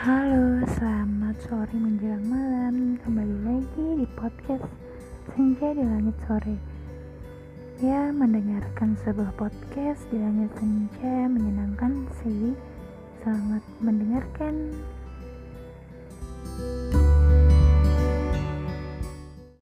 Halo, selamat sore menjelang malam. Kembali lagi di podcast Senja di Langit Sore. Ya, mendengarkan sebuah podcast di langit senja menyenangkan sih. Selamat mendengarkan.